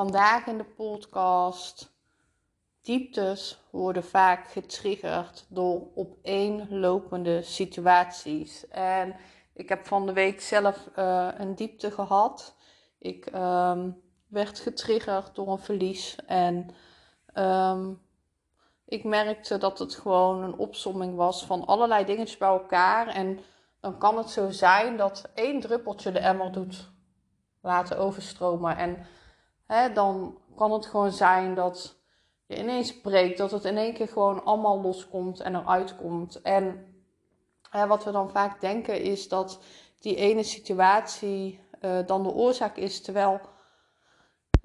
Vandaag in de podcast. Dieptes worden vaak getriggerd door opeenlopende situaties. En ik heb van de week zelf uh, een diepte gehad. Ik um, werd getriggerd door een verlies. En um, ik merkte dat het gewoon een opsomming was van allerlei dingetjes bij elkaar. En dan kan het zo zijn dat één druppeltje de emmer doet laten overstromen. En hè, dan kan het gewoon zijn dat je ineens breekt, dat het in één keer gewoon allemaal loskomt en eruit komt. En hè, wat we dan vaak denken is dat die ene situatie uh, dan de oorzaak is, terwijl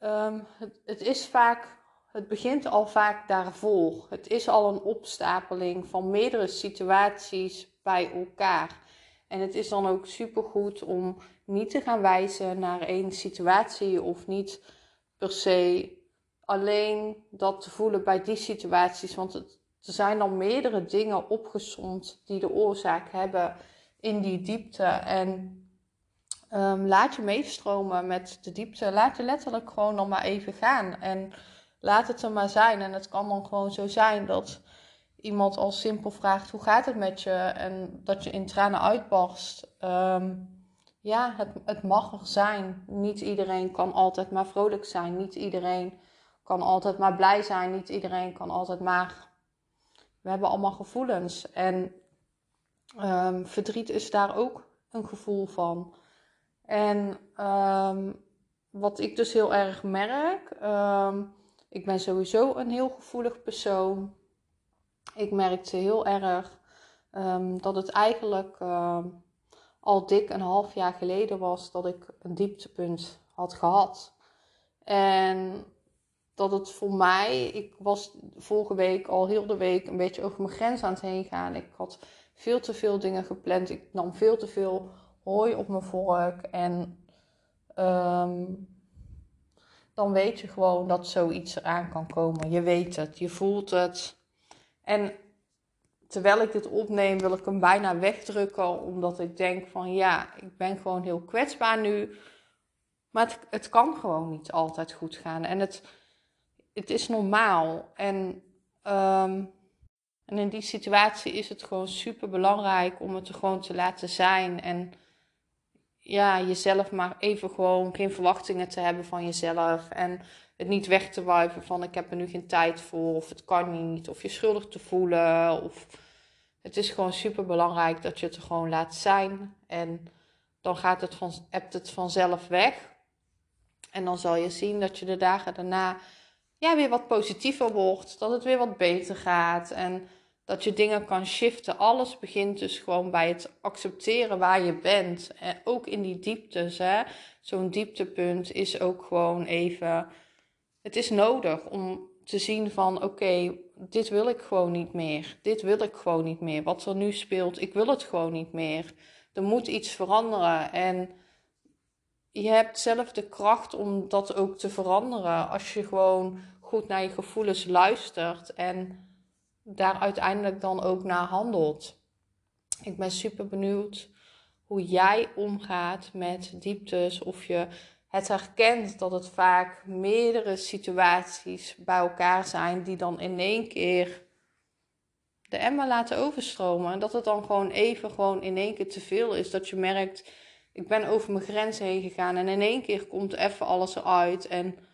um, het, het is vaak het begint al vaak daarvoor. Het is al een opstapeling van meerdere situaties bij elkaar. En het is dan ook supergoed om niet te gaan wijzen naar één situatie of niet per se alleen dat te voelen bij die situaties. Want er zijn dan meerdere dingen opgezond die de oorzaak hebben in die diepte. En um, laat je meestromen met de diepte. Laat je letterlijk gewoon nog maar even gaan. En laat het er maar zijn. En het kan dan gewoon zo zijn dat iemand al simpel vraagt: hoe gaat het met je? En dat je in tranen uitbarst. Um, ja, het, het mag er zijn. Niet iedereen kan altijd maar vrolijk zijn. Niet iedereen kan altijd maar blij zijn. Niet iedereen kan altijd maar. We hebben allemaal gevoelens. En um, verdriet is daar ook een gevoel van. En um, wat ik dus heel erg merk. Um, ik ben sowieso een heel gevoelig persoon. Ik merkte heel erg dat het eigenlijk al dik een half jaar geleden was dat ik een dieptepunt had gehad. En dat het voor mij, ik was vorige week al heel de week een beetje over mijn grens aan het heen gaan. Ik had veel te veel dingen gepland. Ik nam veel te veel hooi op mijn vork. En um, dan weet je gewoon dat zoiets eraan kan komen. Je weet het, je voelt het. En terwijl ik dit opneem, wil ik hem bijna wegdrukken, omdat ik denk van ja, ik ben gewoon heel kwetsbaar nu. Maar het, kan gewoon niet altijd goed gaan. En het, het is normaal. En, um, en in die situatie is het gewoon super belangrijk om het er gewoon te laten zijn. En ja, jezelf maar even gewoon geen verwachtingen te hebben van jezelf. En het niet weg te wuiven van ik heb er nu geen tijd voor. Of het kan niet. Of je schuldig te voelen. Of het is gewoon super belangrijk dat je het er gewoon laat zijn. En dan gaat het van, hebt het vanzelf weg. En dan zal je zien dat je de dagen daarna ja, weer wat positiever wordt. Dat het weer wat beter gaat. En dat je dingen kan shiften. Alles begint dus gewoon bij het accepteren waar je bent. En ook in die dieptes. Zo'n dieptepunt is ook gewoon even. Het is nodig om te zien van oké, dit wil ik gewoon niet meer. Dit wil ik gewoon niet meer. Wat er nu speelt, ik wil het gewoon niet meer. Er moet iets veranderen. En je hebt zelf de kracht om dat ook te veranderen. Als je gewoon goed naar je gevoelens luistert. En daar uiteindelijk dan ook naar handelt. Ik ben super benieuwd hoe jij omgaat met dieptes. Of je het herkent dat het vaak meerdere situaties bij elkaar zijn die dan in één keer de emmer laten overstromen. En dat het dan gewoon even gewoon in één keer te veel is. Dat je merkt, ik ben over mijn grens heen gegaan en in één keer komt even alles eruit. En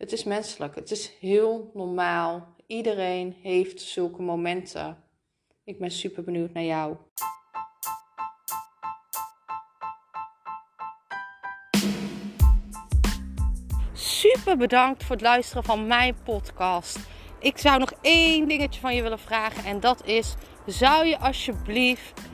het is menselijk. Het is heel normaal. Iedereen heeft zulke momenten. Ik ben super benieuwd naar jou. Super bedankt voor het luisteren van mijn podcast. Ik zou nog één dingetje van je willen vragen en dat is: zou je alsjeblieft